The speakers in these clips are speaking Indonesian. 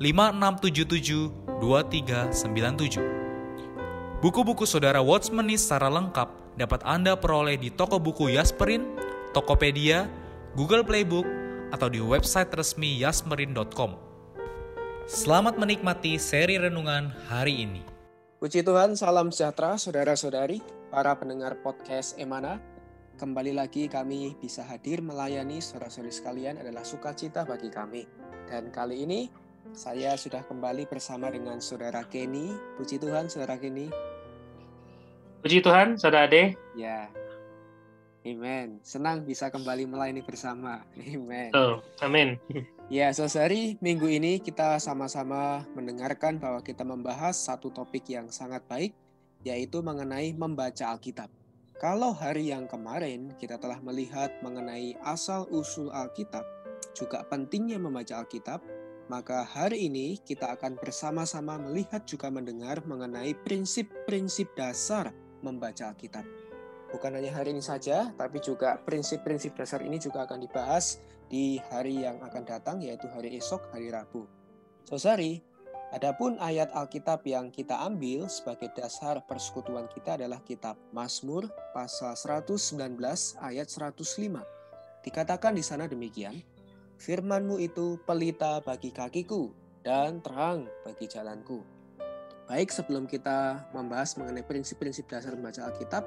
5677 2397. Buku-buku saudara Watchmeni secara lengkap dapat Anda peroleh di toko buku Yasmerin, Tokopedia, Google Playbook, atau di website resmi yasmerin.com. Selamat menikmati seri renungan hari ini. Puji Tuhan, salam sejahtera saudara-saudari, para pendengar podcast Emana. Kembali lagi kami bisa hadir melayani saudara-saudari sekalian adalah sukacita bagi kami. Dan kali ini saya sudah kembali bersama dengan Saudara Kenny. Puji Tuhan, Saudara Kenny. Puji Tuhan, Saudara Ade. Ya. Amen. Senang bisa kembali melayani bersama. Amen. Oh, amin. Ya, saudari, minggu ini kita sama-sama mendengarkan bahwa kita membahas satu topik yang sangat baik, yaitu mengenai membaca Alkitab. Kalau hari yang kemarin kita telah melihat mengenai asal-usul Alkitab, juga pentingnya membaca Alkitab, maka hari ini kita akan bersama-sama melihat juga mendengar mengenai prinsip-prinsip dasar membaca Alkitab. Bukan hanya hari ini saja, tapi juga prinsip-prinsip dasar ini juga akan dibahas di hari yang akan datang, yaitu hari esok, hari Rabu. Sosari, adapun ayat Alkitab yang kita ambil sebagai dasar persekutuan kita adalah kitab Mazmur pasal 119 ayat 105. Dikatakan di sana demikian, Firmanmu itu pelita bagi kakiku dan terang bagi jalanku. Baik, sebelum kita membahas mengenai prinsip-prinsip dasar membaca Alkitab,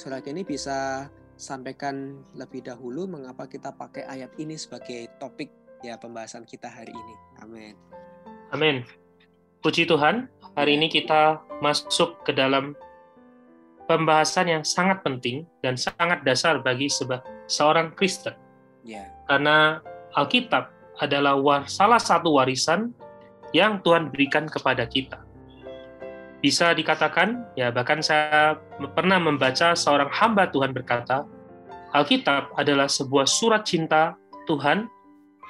saudara ini bisa sampaikan lebih dahulu mengapa kita pakai ayat ini sebagai topik ya pembahasan kita hari ini. Amin. Amin. Puji Tuhan, hari ini kita masuk ke dalam pembahasan yang sangat penting dan sangat dasar bagi seorang Kristen. Ya. Karena Alkitab adalah war, salah satu warisan yang Tuhan berikan kepada kita. Bisa dikatakan, ya bahkan saya pernah membaca seorang hamba Tuhan berkata, Alkitab adalah sebuah surat cinta Tuhan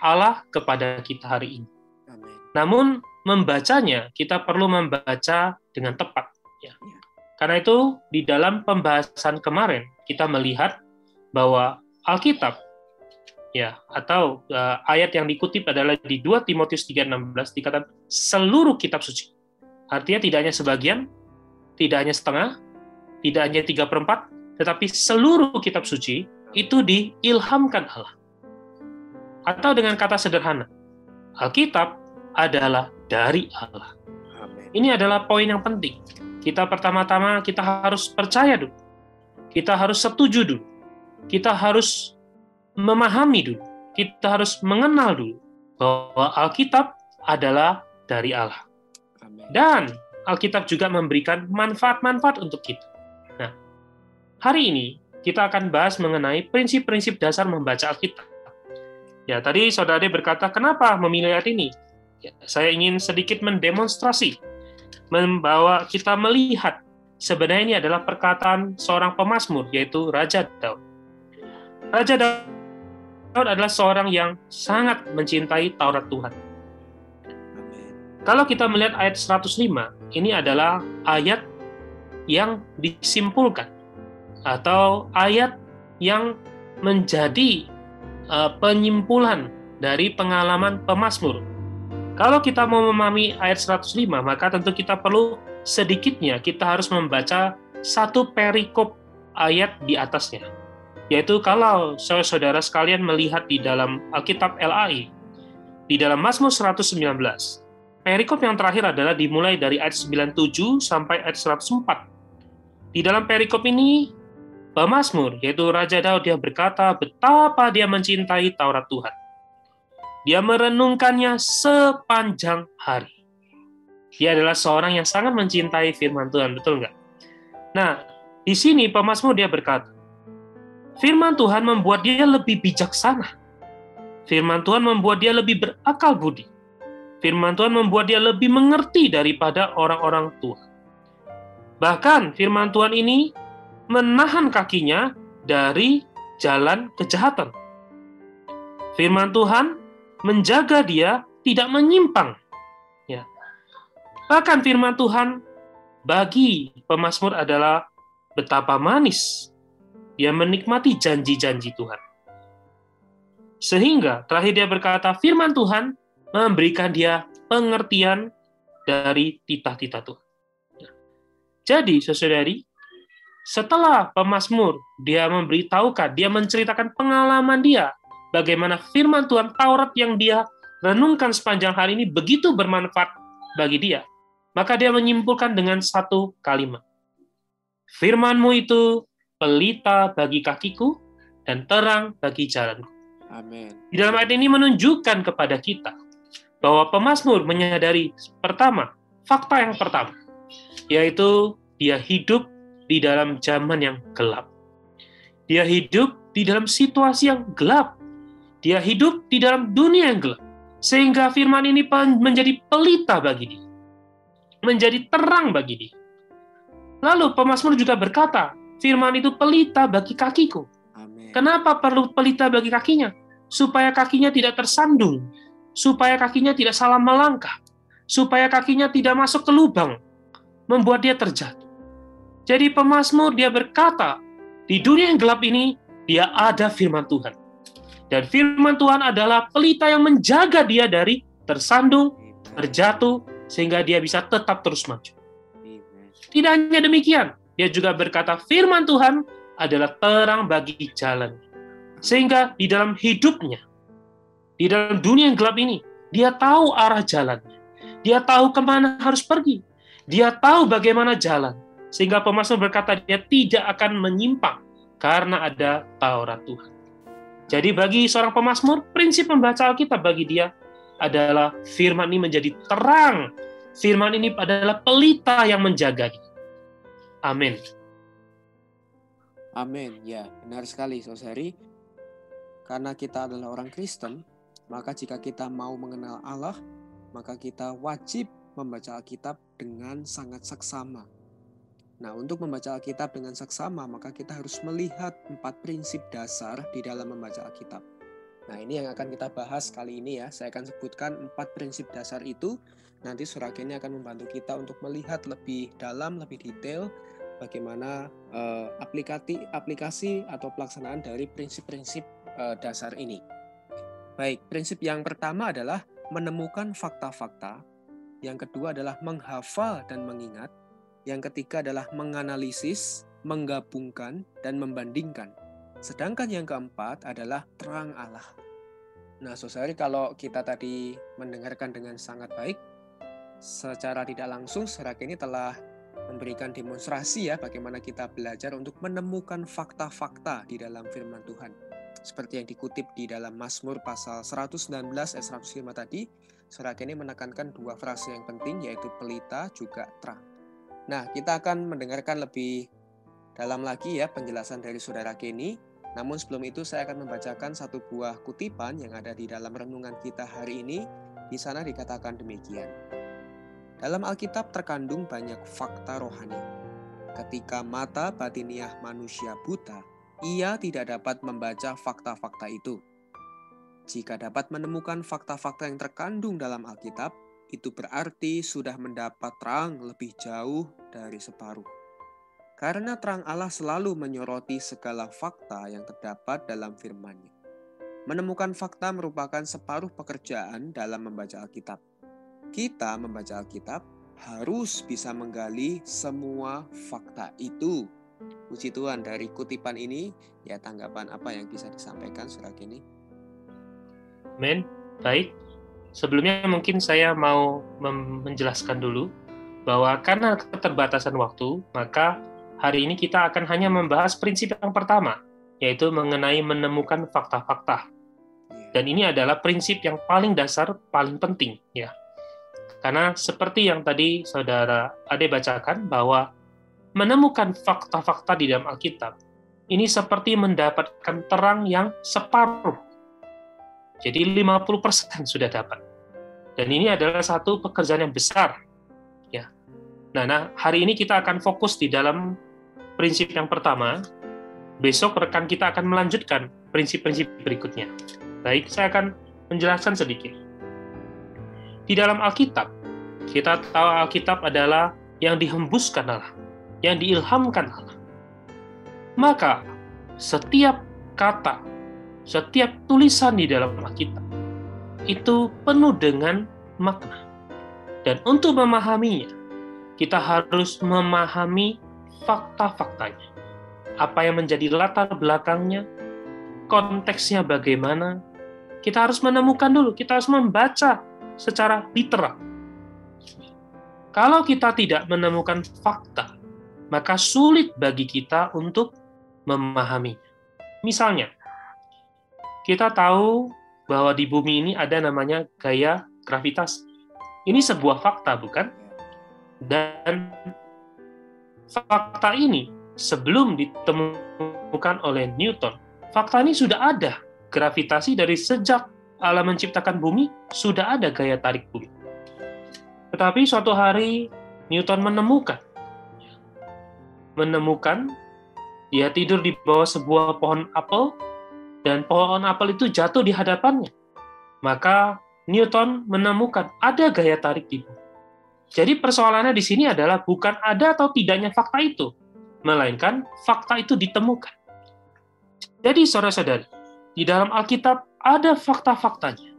Allah kepada kita hari ini. Namun membacanya kita perlu membaca dengan tepat. Ya. Karena itu di dalam pembahasan kemarin kita melihat bahwa Alkitab ya atau uh, ayat yang dikutip adalah di 2 Timotius 3:16 dikatakan seluruh kitab suci. Artinya tidak hanya sebagian, tidak hanya setengah, tidak hanya tiga perempat, tetapi seluruh kitab suci itu diilhamkan Allah. Atau dengan kata sederhana, Alkitab adalah dari Allah. Ini adalah poin yang penting. Kita pertama-tama kita harus percaya dulu. Kita harus setuju dulu. Kita harus memahami dulu, kita harus mengenal dulu bahwa Alkitab adalah dari Allah. Dan Alkitab juga memberikan manfaat-manfaat untuk kita. Nah, hari ini kita akan bahas mengenai prinsip-prinsip dasar membaca Alkitab. Ya, tadi saudara berkata, kenapa memilih ayat ini? Ya, saya ingin sedikit mendemonstrasi, membawa kita melihat sebenarnya ini adalah perkataan seorang pemazmur, yaitu Raja Daud. Raja Daud adalah seorang yang sangat mencintai Taurat Tuhan. Kalau kita melihat ayat 105, ini adalah ayat yang disimpulkan atau ayat yang menjadi uh, penyimpulan dari pengalaman pemazmur. Kalau kita mau memahami ayat 105, maka tentu kita perlu sedikitnya kita harus membaca satu perikop ayat di atasnya yaitu kalau saudara sekalian melihat di dalam Alkitab LAI, di dalam Mazmur 119, perikop yang terakhir adalah dimulai dari ayat 97 sampai ayat 104. Di dalam perikop ini, pemazmur, yaitu Raja Daud, dia berkata betapa dia mencintai Taurat Tuhan. Dia merenungkannya sepanjang hari. Dia adalah seorang yang sangat mencintai firman Tuhan, betul nggak? Nah, di sini pemazmur dia berkata, firman Tuhan membuat dia lebih bijaksana. Firman Tuhan membuat dia lebih berakal budi. Firman Tuhan membuat dia lebih mengerti daripada orang-orang tua. Bahkan firman Tuhan ini menahan kakinya dari jalan kejahatan. Firman Tuhan menjaga dia tidak menyimpang. Ya. Bahkan firman Tuhan bagi pemazmur adalah betapa manis dia menikmati janji-janji Tuhan. Sehingga terakhir dia berkata, firman Tuhan memberikan dia pengertian dari titah-titah Tuhan. Jadi, saudari, setelah pemazmur, dia memberitahukan, dia menceritakan pengalaman dia, bagaimana firman Tuhan Taurat yang dia renungkan sepanjang hari ini begitu bermanfaat bagi dia. Maka dia menyimpulkan dengan satu kalimat. Firmanmu itu pelita bagi kakiku dan terang bagi jalanku. Amin. Di dalam ayat ini menunjukkan kepada kita bahwa pemazmur menyadari pertama, fakta yang pertama, yaitu dia hidup di dalam zaman yang gelap. Dia hidup di dalam situasi yang gelap. Dia hidup di dalam dunia yang gelap. Sehingga firman ini menjadi pelita bagi dia. Menjadi terang bagi dia. Lalu pemazmur juga berkata, firman itu pelita bagi kakiku. Amin. Kenapa perlu pelita bagi kakinya? Supaya kakinya tidak tersandung supaya kakinya tidak salah melangkah, supaya kakinya tidak masuk ke lubang, membuat dia terjatuh. Jadi pemazmur dia berkata, di dunia yang gelap ini dia ada firman Tuhan. Dan firman Tuhan adalah pelita yang menjaga dia dari tersandung, terjatuh, sehingga dia bisa tetap terus maju. Tidak hanya demikian, dia juga berkata firman Tuhan adalah terang bagi jalan. Sehingga di dalam hidupnya, di dalam dunia yang gelap ini, dia tahu arah jalannya. Dia tahu ke mana harus pergi. Dia tahu bagaimana jalan. Sehingga pemazmur berkata dia tidak akan menyimpang karena ada Taurat Tuhan. Jadi bagi seorang pemazmur, prinsip membaca Alkitab bagi dia adalah firman ini menjadi terang. Firman ini adalah pelita yang menjaganya. Amin. Amin. Ya, benar sekali, Saudari. Karena kita adalah orang Kristen, maka jika kita mau mengenal Allah, maka kita wajib membaca Alkitab dengan sangat seksama. Nah, untuk membaca Alkitab dengan seksama, maka kita harus melihat empat prinsip dasar di dalam membaca Alkitab. Nah, ini yang akan kita bahas kali ini ya. Saya akan sebutkan empat prinsip dasar itu. Nanti surat ini akan membantu kita untuk melihat lebih dalam, lebih detail bagaimana uh, aplikasi aplikasi atau pelaksanaan dari prinsip-prinsip uh, dasar ini. Baik, prinsip yang pertama adalah menemukan fakta-fakta. Yang kedua adalah menghafal dan mengingat. Yang ketiga adalah menganalisis, menggabungkan, dan membandingkan. Sedangkan yang keempat adalah terang Allah. Nah, saudari kalau kita tadi mendengarkan dengan sangat baik, secara tidak langsung surat ini telah memberikan demonstrasi ya bagaimana kita belajar untuk menemukan fakta-fakta di dalam firman Tuhan seperti yang dikutip di dalam Mazmur pasal 119 ayat 105 tadi, surat ini menekankan dua frase yang penting yaitu pelita juga terang. Nah, kita akan mendengarkan lebih dalam lagi ya penjelasan dari saudara Kenny. Namun sebelum itu saya akan membacakan satu buah kutipan yang ada di dalam renungan kita hari ini. Di sana dikatakan demikian. Dalam Alkitab terkandung banyak fakta rohani. Ketika mata batiniah manusia buta, ia tidak dapat membaca fakta-fakta itu. Jika dapat menemukan fakta-fakta yang terkandung dalam Alkitab, itu berarti sudah mendapat terang lebih jauh dari separuh. Karena terang Allah selalu menyoroti segala fakta yang terdapat dalam firman-Nya. Menemukan fakta merupakan separuh pekerjaan dalam membaca Alkitab. Kita membaca Alkitab harus bisa menggali semua fakta itu Puji Tuhan dari kutipan ini, ya tanggapan apa yang bisa disampaikan surat ini? Men, baik. sebelumnya mungkin saya mau menjelaskan dulu bahwa karena keterbatasan waktu, maka hari ini kita akan hanya membahas prinsip yang pertama, yaitu mengenai menemukan fakta-fakta. Iya. Dan ini adalah prinsip yang paling dasar, paling penting, ya. Karena seperti yang tadi saudara Ade bacakan bahwa menemukan fakta-fakta di dalam Alkitab ini seperti mendapatkan terang yang separuh jadi 50% sudah dapat. Dan ini adalah satu pekerjaan yang besar. Ya. Nah, nah, hari ini kita akan fokus di dalam prinsip yang pertama. Besok rekan kita akan melanjutkan prinsip-prinsip berikutnya. Baik, saya akan menjelaskan sedikit. Di dalam Alkitab, kita tahu Alkitab adalah yang dihembuskan Allah, yang diilhamkan Allah. Maka, setiap kata setiap tulisan di dalam Alkitab itu penuh dengan makna. Dan untuk memahaminya, kita harus memahami fakta-faktanya. Apa yang menjadi latar belakangnya, konteksnya bagaimana, kita harus menemukan dulu, kita harus membaca secara literal. Kalau kita tidak menemukan fakta, maka sulit bagi kita untuk memahaminya. Misalnya, kita tahu bahwa di bumi ini ada namanya gaya gravitasi. Ini sebuah fakta, bukan? Dan fakta ini sebelum ditemukan oleh Newton, fakta ini sudah ada. Gravitasi dari sejak Allah menciptakan bumi, sudah ada gaya tarik bumi. Tetapi suatu hari Newton menemukan menemukan dia tidur di bawah sebuah pohon apel dan pohon apel itu jatuh di hadapannya. Maka Newton menemukan ada gaya tarik di bumi. Jadi persoalannya di sini adalah bukan ada atau tidaknya fakta itu, melainkan fakta itu ditemukan. Jadi saudara-saudari, di dalam Alkitab ada fakta-faktanya.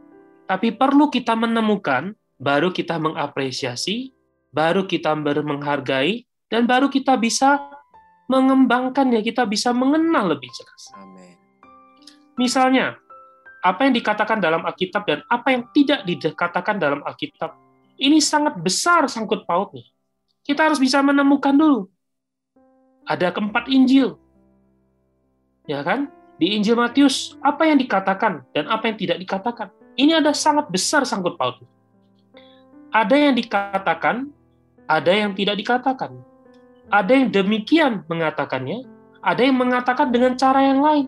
Tapi perlu kita menemukan, baru kita mengapresiasi, baru kita menghargai, dan baru kita bisa mengembangkan ya kita bisa mengenal lebih jelas. Amin. Misalnya, apa yang dikatakan dalam Alkitab dan apa yang tidak dikatakan dalam Alkitab, ini sangat besar sangkut pautnya. Kita harus bisa menemukan dulu. Ada keempat Injil. Ya kan? Di Injil Matius, apa yang dikatakan dan apa yang tidak dikatakan. Ini ada sangat besar sangkut pautnya. Ada yang dikatakan, ada yang tidak dikatakan. Ada yang demikian mengatakannya, ada yang mengatakan dengan cara yang lain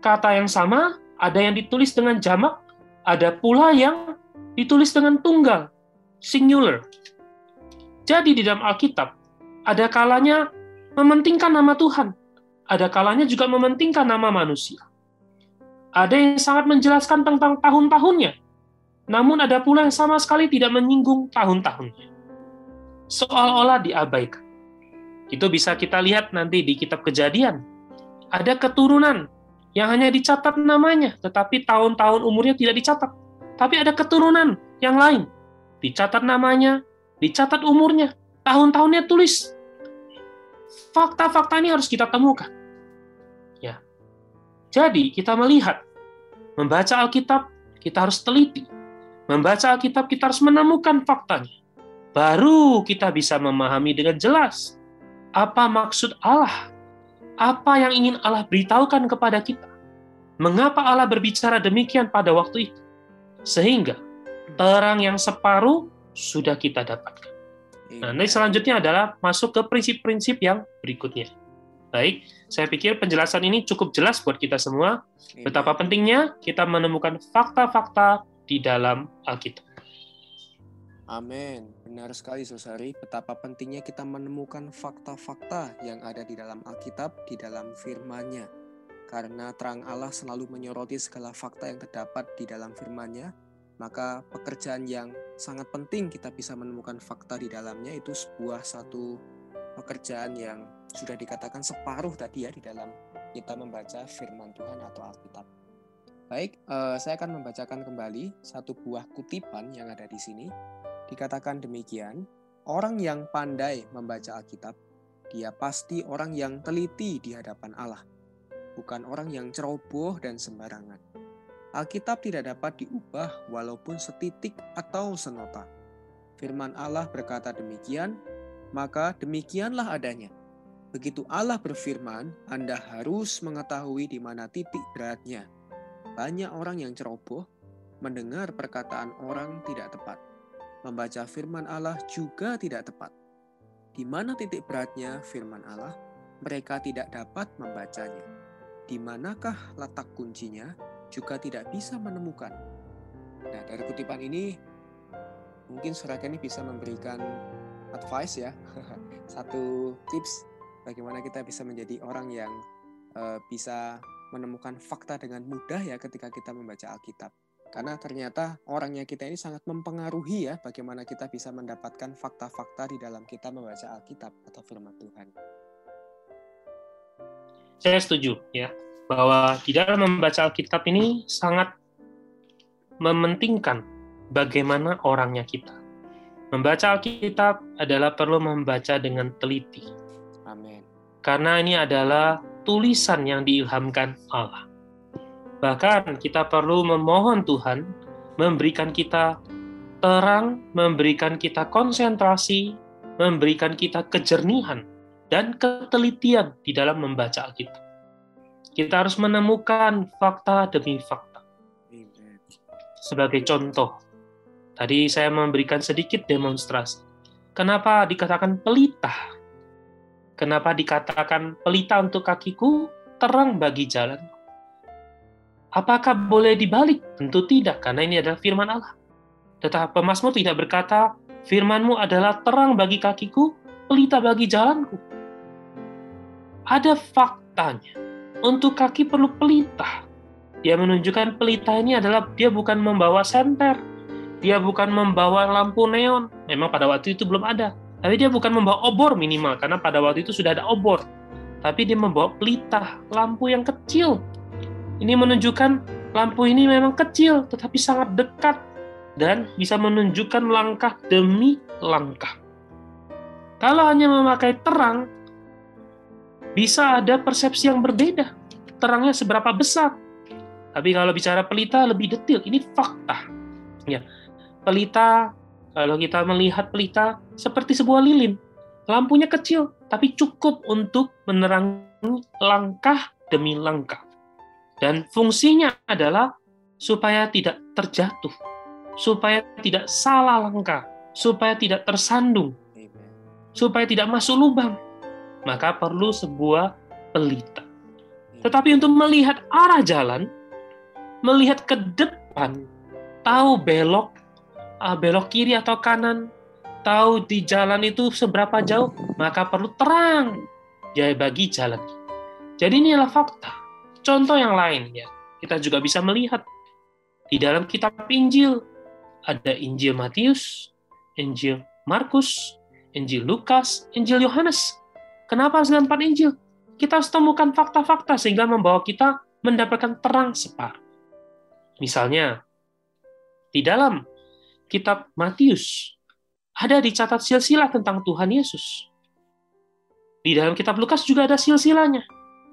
kata yang sama, ada yang ditulis dengan jamak, ada pula yang ditulis dengan tunggal, singular. Jadi di dalam Alkitab, ada kalanya mementingkan nama Tuhan, ada kalanya juga mementingkan nama manusia. Ada yang sangat menjelaskan tentang tahun-tahunnya, namun ada pula yang sama sekali tidak menyinggung tahun-tahunnya. Seolah-olah diabaikan. Itu bisa kita lihat nanti di kitab kejadian. Ada keturunan yang hanya dicatat namanya, tetapi tahun-tahun umurnya tidak dicatat. Tapi ada keturunan yang lain. Dicatat namanya, dicatat umurnya, tahun-tahunnya tulis. Fakta-fakta ini harus kita temukan. Ya. Jadi, kita melihat membaca Alkitab, kita harus teliti. Membaca Alkitab, kita harus menemukan faktanya. Baru kita bisa memahami dengan jelas apa maksud Allah apa yang ingin Allah beritahukan kepada kita. Mengapa Allah berbicara demikian pada waktu itu? Sehingga terang yang separuh sudah kita dapatkan. Nah, nanti selanjutnya adalah masuk ke prinsip-prinsip yang berikutnya. Baik, saya pikir penjelasan ini cukup jelas buat kita semua. Betapa pentingnya kita menemukan fakta-fakta di dalam Alkitab. Amin. Benar sekali, Sosari. Betapa pentingnya kita menemukan fakta-fakta yang ada di dalam Alkitab, di dalam firman-Nya. Karena terang Allah selalu menyoroti segala fakta yang terdapat di dalam firman-Nya, maka pekerjaan yang sangat penting kita bisa menemukan fakta di dalamnya itu sebuah satu pekerjaan yang sudah dikatakan separuh tadi ya di dalam kita membaca firman Tuhan atau Alkitab. Baik, eh, saya akan membacakan kembali satu buah kutipan yang ada di sini Dikatakan demikian, orang yang pandai membaca Alkitab, dia pasti orang yang teliti di hadapan Allah, bukan orang yang ceroboh dan sembarangan. Alkitab tidak dapat diubah walaupun setitik atau senota. Firman Allah berkata demikian, maka demikianlah adanya. Begitu Allah berfirman, Anda harus mengetahui di mana titik beratnya. Banyak orang yang ceroboh mendengar perkataan orang tidak tepat. Membaca firman Allah juga tidak tepat. Di mana titik beratnya firman Allah? Mereka tidak dapat membacanya. Di manakah letak kuncinya? Juga tidak bisa menemukan. Nah, dari kutipan ini mungkin saudara ini bisa memberikan advice ya. Satu tips bagaimana kita bisa menjadi orang yang uh, bisa menemukan fakta dengan mudah ya ketika kita membaca Alkitab. Karena ternyata orangnya kita ini sangat mempengaruhi ya bagaimana kita bisa mendapatkan fakta-fakta di dalam kita membaca Alkitab atau firman Tuhan. Saya setuju ya bahwa di dalam membaca Alkitab ini sangat mementingkan bagaimana orangnya kita. Membaca Alkitab adalah perlu membaca dengan teliti karena ini adalah tulisan yang diilhamkan Allah. Bahkan kita perlu memohon Tuhan memberikan kita terang, memberikan kita konsentrasi, memberikan kita kejernihan dan ketelitian di dalam membaca Alkitab. Kita harus menemukan fakta demi fakta. Sebagai contoh, tadi saya memberikan sedikit demonstrasi. Kenapa dikatakan pelita Kenapa dikatakan pelita untuk kakiku, terang bagi jalan? Apakah boleh dibalik? Tentu tidak, karena ini adalah firman Allah. Tetapi pemasmur tidak berkata, firmanmu adalah terang bagi kakiku, pelita bagi jalanku. Ada faktanya. Untuk kaki perlu pelita. Dia menunjukkan pelita ini adalah dia bukan membawa senter, dia bukan membawa lampu neon. Memang pada waktu itu belum ada. Tapi dia bukan membawa obor minimal, karena pada waktu itu sudah ada obor. Tapi dia membawa pelita, lampu yang kecil. Ini menunjukkan lampu ini memang kecil, tetapi sangat dekat. Dan bisa menunjukkan langkah demi langkah. Kalau hanya memakai terang, bisa ada persepsi yang berbeda. Terangnya seberapa besar. Tapi kalau bicara pelita lebih detail, ini fakta. Ya, pelita kalau kita melihat pelita seperti sebuah lilin, lampunya kecil tapi cukup untuk menerangi langkah demi langkah. Dan fungsinya adalah supaya tidak terjatuh, supaya tidak salah langkah, supaya tidak tersandung, supaya tidak masuk lubang. Maka perlu sebuah pelita. Tetapi untuk melihat arah jalan, melihat ke depan, tahu belok uh, belok kiri atau kanan, tahu di jalan itu seberapa jauh, maka perlu terang ya bagi jalan. Jadi ini adalah fakta. Contoh yang lain ya, kita juga bisa melihat di dalam kitab Injil ada Injil Matius, Injil Markus, Injil Lukas, Injil Yohanes. Kenapa harus empat Injil? Kita harus temukan fakta-fakta sehingga membawa kita mendapatkan terang separuh. Misalnya, di dalam kitab Matius ada dicatat silsilah tentang Tuhan Yesus. Di dalam kitab Lukas juga ada silsilahnya.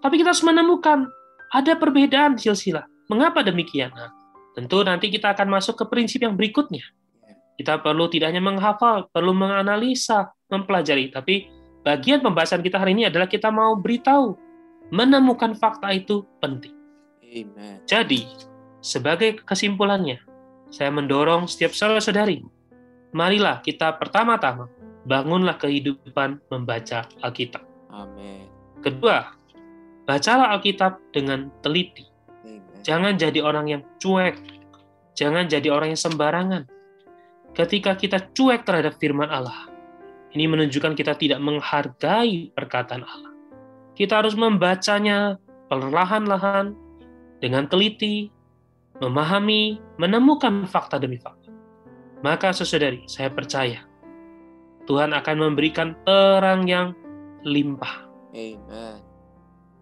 Tapi kita harus menemukan ada perbedaan silsilah. Mengapa demikian? Nah, tentu nanti kita akan masuk ke prinsip yang berikutnya. Kita perlu tidak hanya menghafal, perlu menganalisa, mempelajari. Tapi bagian pembahasan kita hari ini adalah kita mau beritahu, menemukan fakta itu penting. Amen. Jadi, sebagai kesimpulannya, saya mendorong setiap saudara-saudari, marilah kita pertama-tama bangunlah kehidupan membaca Alkitab. Amin. Kedua, bacalah Alkitab dengan teliti. Amen. Jangan jadi orang yang cuek. Jangan jadi orang yang sembarangan. Ketika kita cuek terhadap firman Allah, ini menunjukkan kita tidak menghargai perkataan Allah. Kita harus membacanya perlahan-lahan, dengan teliti, memahami, menemukan fakta demi fakta. Maka sesaudari, saya percaya Tuhan akan memberikan terang yang limpah. Amen.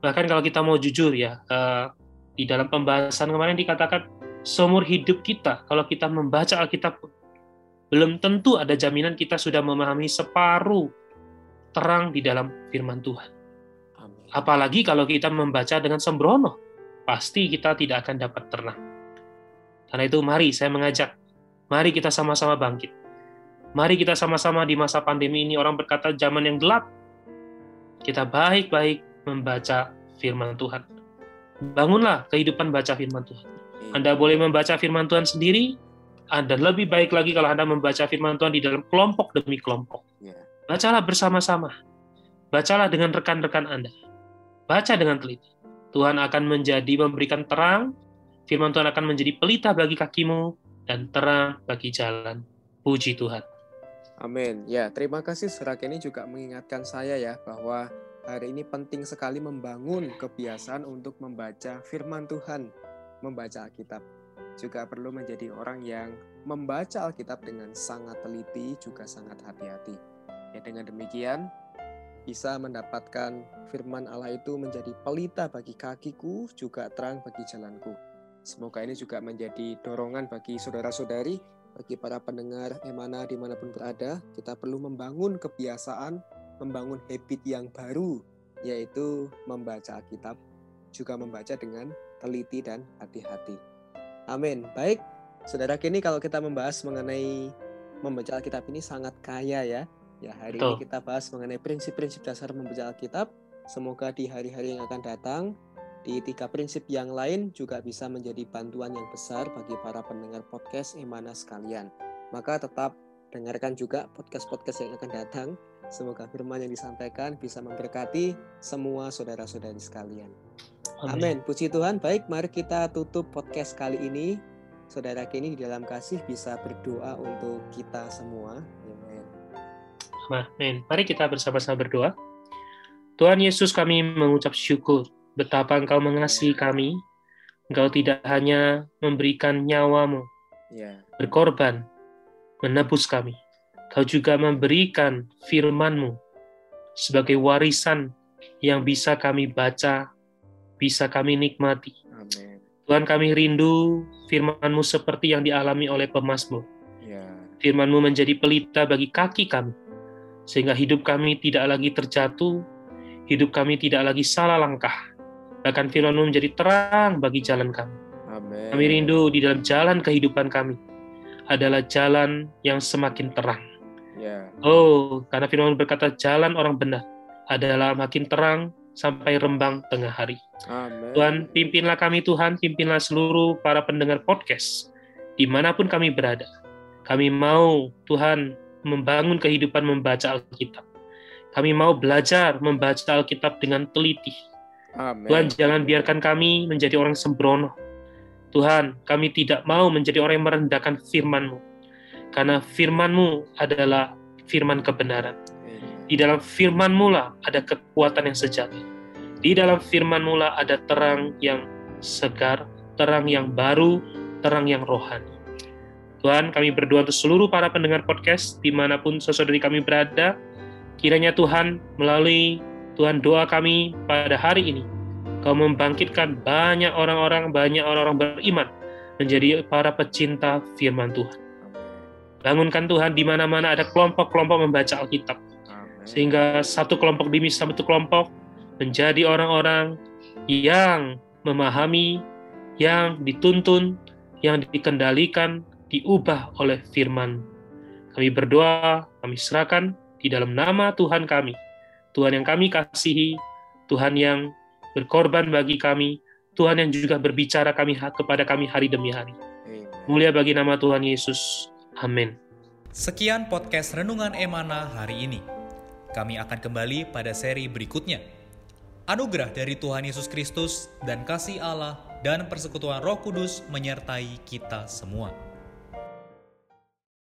Bahkan kalau kita mau jujur ya, uh, di dalam pembahasan kemarin dikatakan seumur hidup kita, kalau kita membaca Alkitab belum tentu ada jaminan kita sudah memahami separuh terang di dalam firman Tuhan. Apalagi kalau kita membaca dengan sembrono, pasti kita tidak akan dapat terang. Karena itu mari saya mengajak, mari kita sama-sama bangkit. Mari kita sama-sama di masa pandemi ini orang berkata zaman yang gelap. Kita baik-baik membaca firman Tuhan. Bangunlah kehidupan baca firman Tuhan. Anda boleh membaca firman Tuhan sendiri, Anda lebih baik lagi kalau Anda membaca firman Tuhan di dalam kelompok demi kelompok. Ya. Bacalah bersama-sama. Bacalah dengan rekan-rekan Anda. Baca dengan teliti. Tuhan akan menjadi memberikan terang, firman Tuhan akan menjadi pelita bagi kakimu, dan terang bagi jalan. Puji Tuhan. Amin. Ya, terima kasih Serak ini juga mengingatkan saya ya bahwa hari ini penting sekali membangun kebiasaan untuk membaca firman Tuhan, membaca Alkitab. Juga perlu menjadi orang yang membaca Alkitab dengan sangat teliti, juga sangat hati-hati. Ya, dengan demikian bisa mendapatkan firman Allah itu menjadi pelita bagi kakiku, juga terang bagi jalanku. Semoga ini juga menjadi dorongan bagi saudara-saudari, bagi para pendengar emana di mana pun berada, kita perlu membangun kebiasaan, membangun habit yang baru, yaitu membaca Alkitab, juga membaca dengan teliti dan hati-hati. Amin. Baik, saudara kini kalau kita membahas mengenai membaca Alkitab ini sangat kaya ya. Ya, hari Betul. ini kita bahas mengenai prinsip-prinsip dasar membaca Alkitab. Semoga di hari-hari yang akan datang, di tiga prinsip yang lain juga bisa menjadi bantuan yang besar bagi para pendengar podcast Emana sekalian. Maka tetap dengarkan juga podcast-podcast yang akan datang. Semoga firman yang disampaikan bisa memberkati semua saudara-saudari sekalian. Amin. Puji Tuhan. Baik, mari kita tutup podcast kali ini. Saudara kini di dalam kasih bisa berdoa untuk kita semua. Amin. Amin. Mari kita bersama-sama berdoa. Tuhan Yesus kami mengucap syukur betapa Engkau mengasihi kami. Engkau tidak hanya memberikan nyawamu, Ya, berkorban, menebus kami. Kau juga memberikan firman-Mu sebagai warisan yang bisa kami baca, bisa kami nikmati. amin. Tuhan kami rindu firman-Mu seperti yang dialami oleh pemazmur. Ya, Firman-Mu menjadi pelita bagi kaki kami, sehingga hidup kami tidak lagi terjatuh, hidup kami tidak lagi salah langkah. Bahkan firman-Mu menjadi terang bagi jalan kami. amin. Kami rindu di dalam jalan kehidupan kami adalah jalan yang semakin terang. Ya, Oh, karena firman berkata jalan orang benar adalah makin terang sampai rembang tengah hari. amin. Tuhan, pimpinlah kami Tuhan, pimpinlah seluruh para pendengar podcast, di mana pun kami berada. Kami mau Tuhan membangun kehidupan membaca Alkitab. Kami mau belajar membaca Alkitab dengan teliti. Amin. Tuhan, jangan biarkan kami menjadi orang sembrono. Tuhan, kami tidak mau menjadi orang yang merendahkan firman-Mu. Karena firman-Mu adalah firman kebenaran. Di dalam firman-Mu lah ada kekuatan yang sejati. Di dalam firman-Mu lah ada terang yang segar, terang yang baru, terang yang rohani. Tuhan, kami berdoa untuk seluruh para pendengar podcast, di mana pun saudari kami berada, kiranya Tuhan melalui Tuhan doa kami pada hari ini, Kau membangkitkan banyak orang-orang, banyak orang-orang beriman menjadi para pecinta firman Tuhan. Bangunkan Tuhan di mana-mana ada kelompok-kelompok membaca Alkitab. Sehingga satu kelompok demi satu kelompok menjadi orang-orang yang memahami, yang dituntun, yang dikendalikan, diubah oleh firman. Kami berdoa, kami serahkan di dalam nama Tuhan kami, Tuhan yang kami kasihi, Tuhan yang berkorban bagi kami, Tuhan yang juga berbicara kami kepada kami hari demi hari. Amin. Mulia bagi nama Tuhan Yesus. Amin. Sekian podcast Renungan Emana hari ini. Kami akan kembali pada seri berikutnya. Anugerah dari Tuhan Yesus Kristus dan kasih Allah dan persekutuan Roh Kudus menyertai kita semua.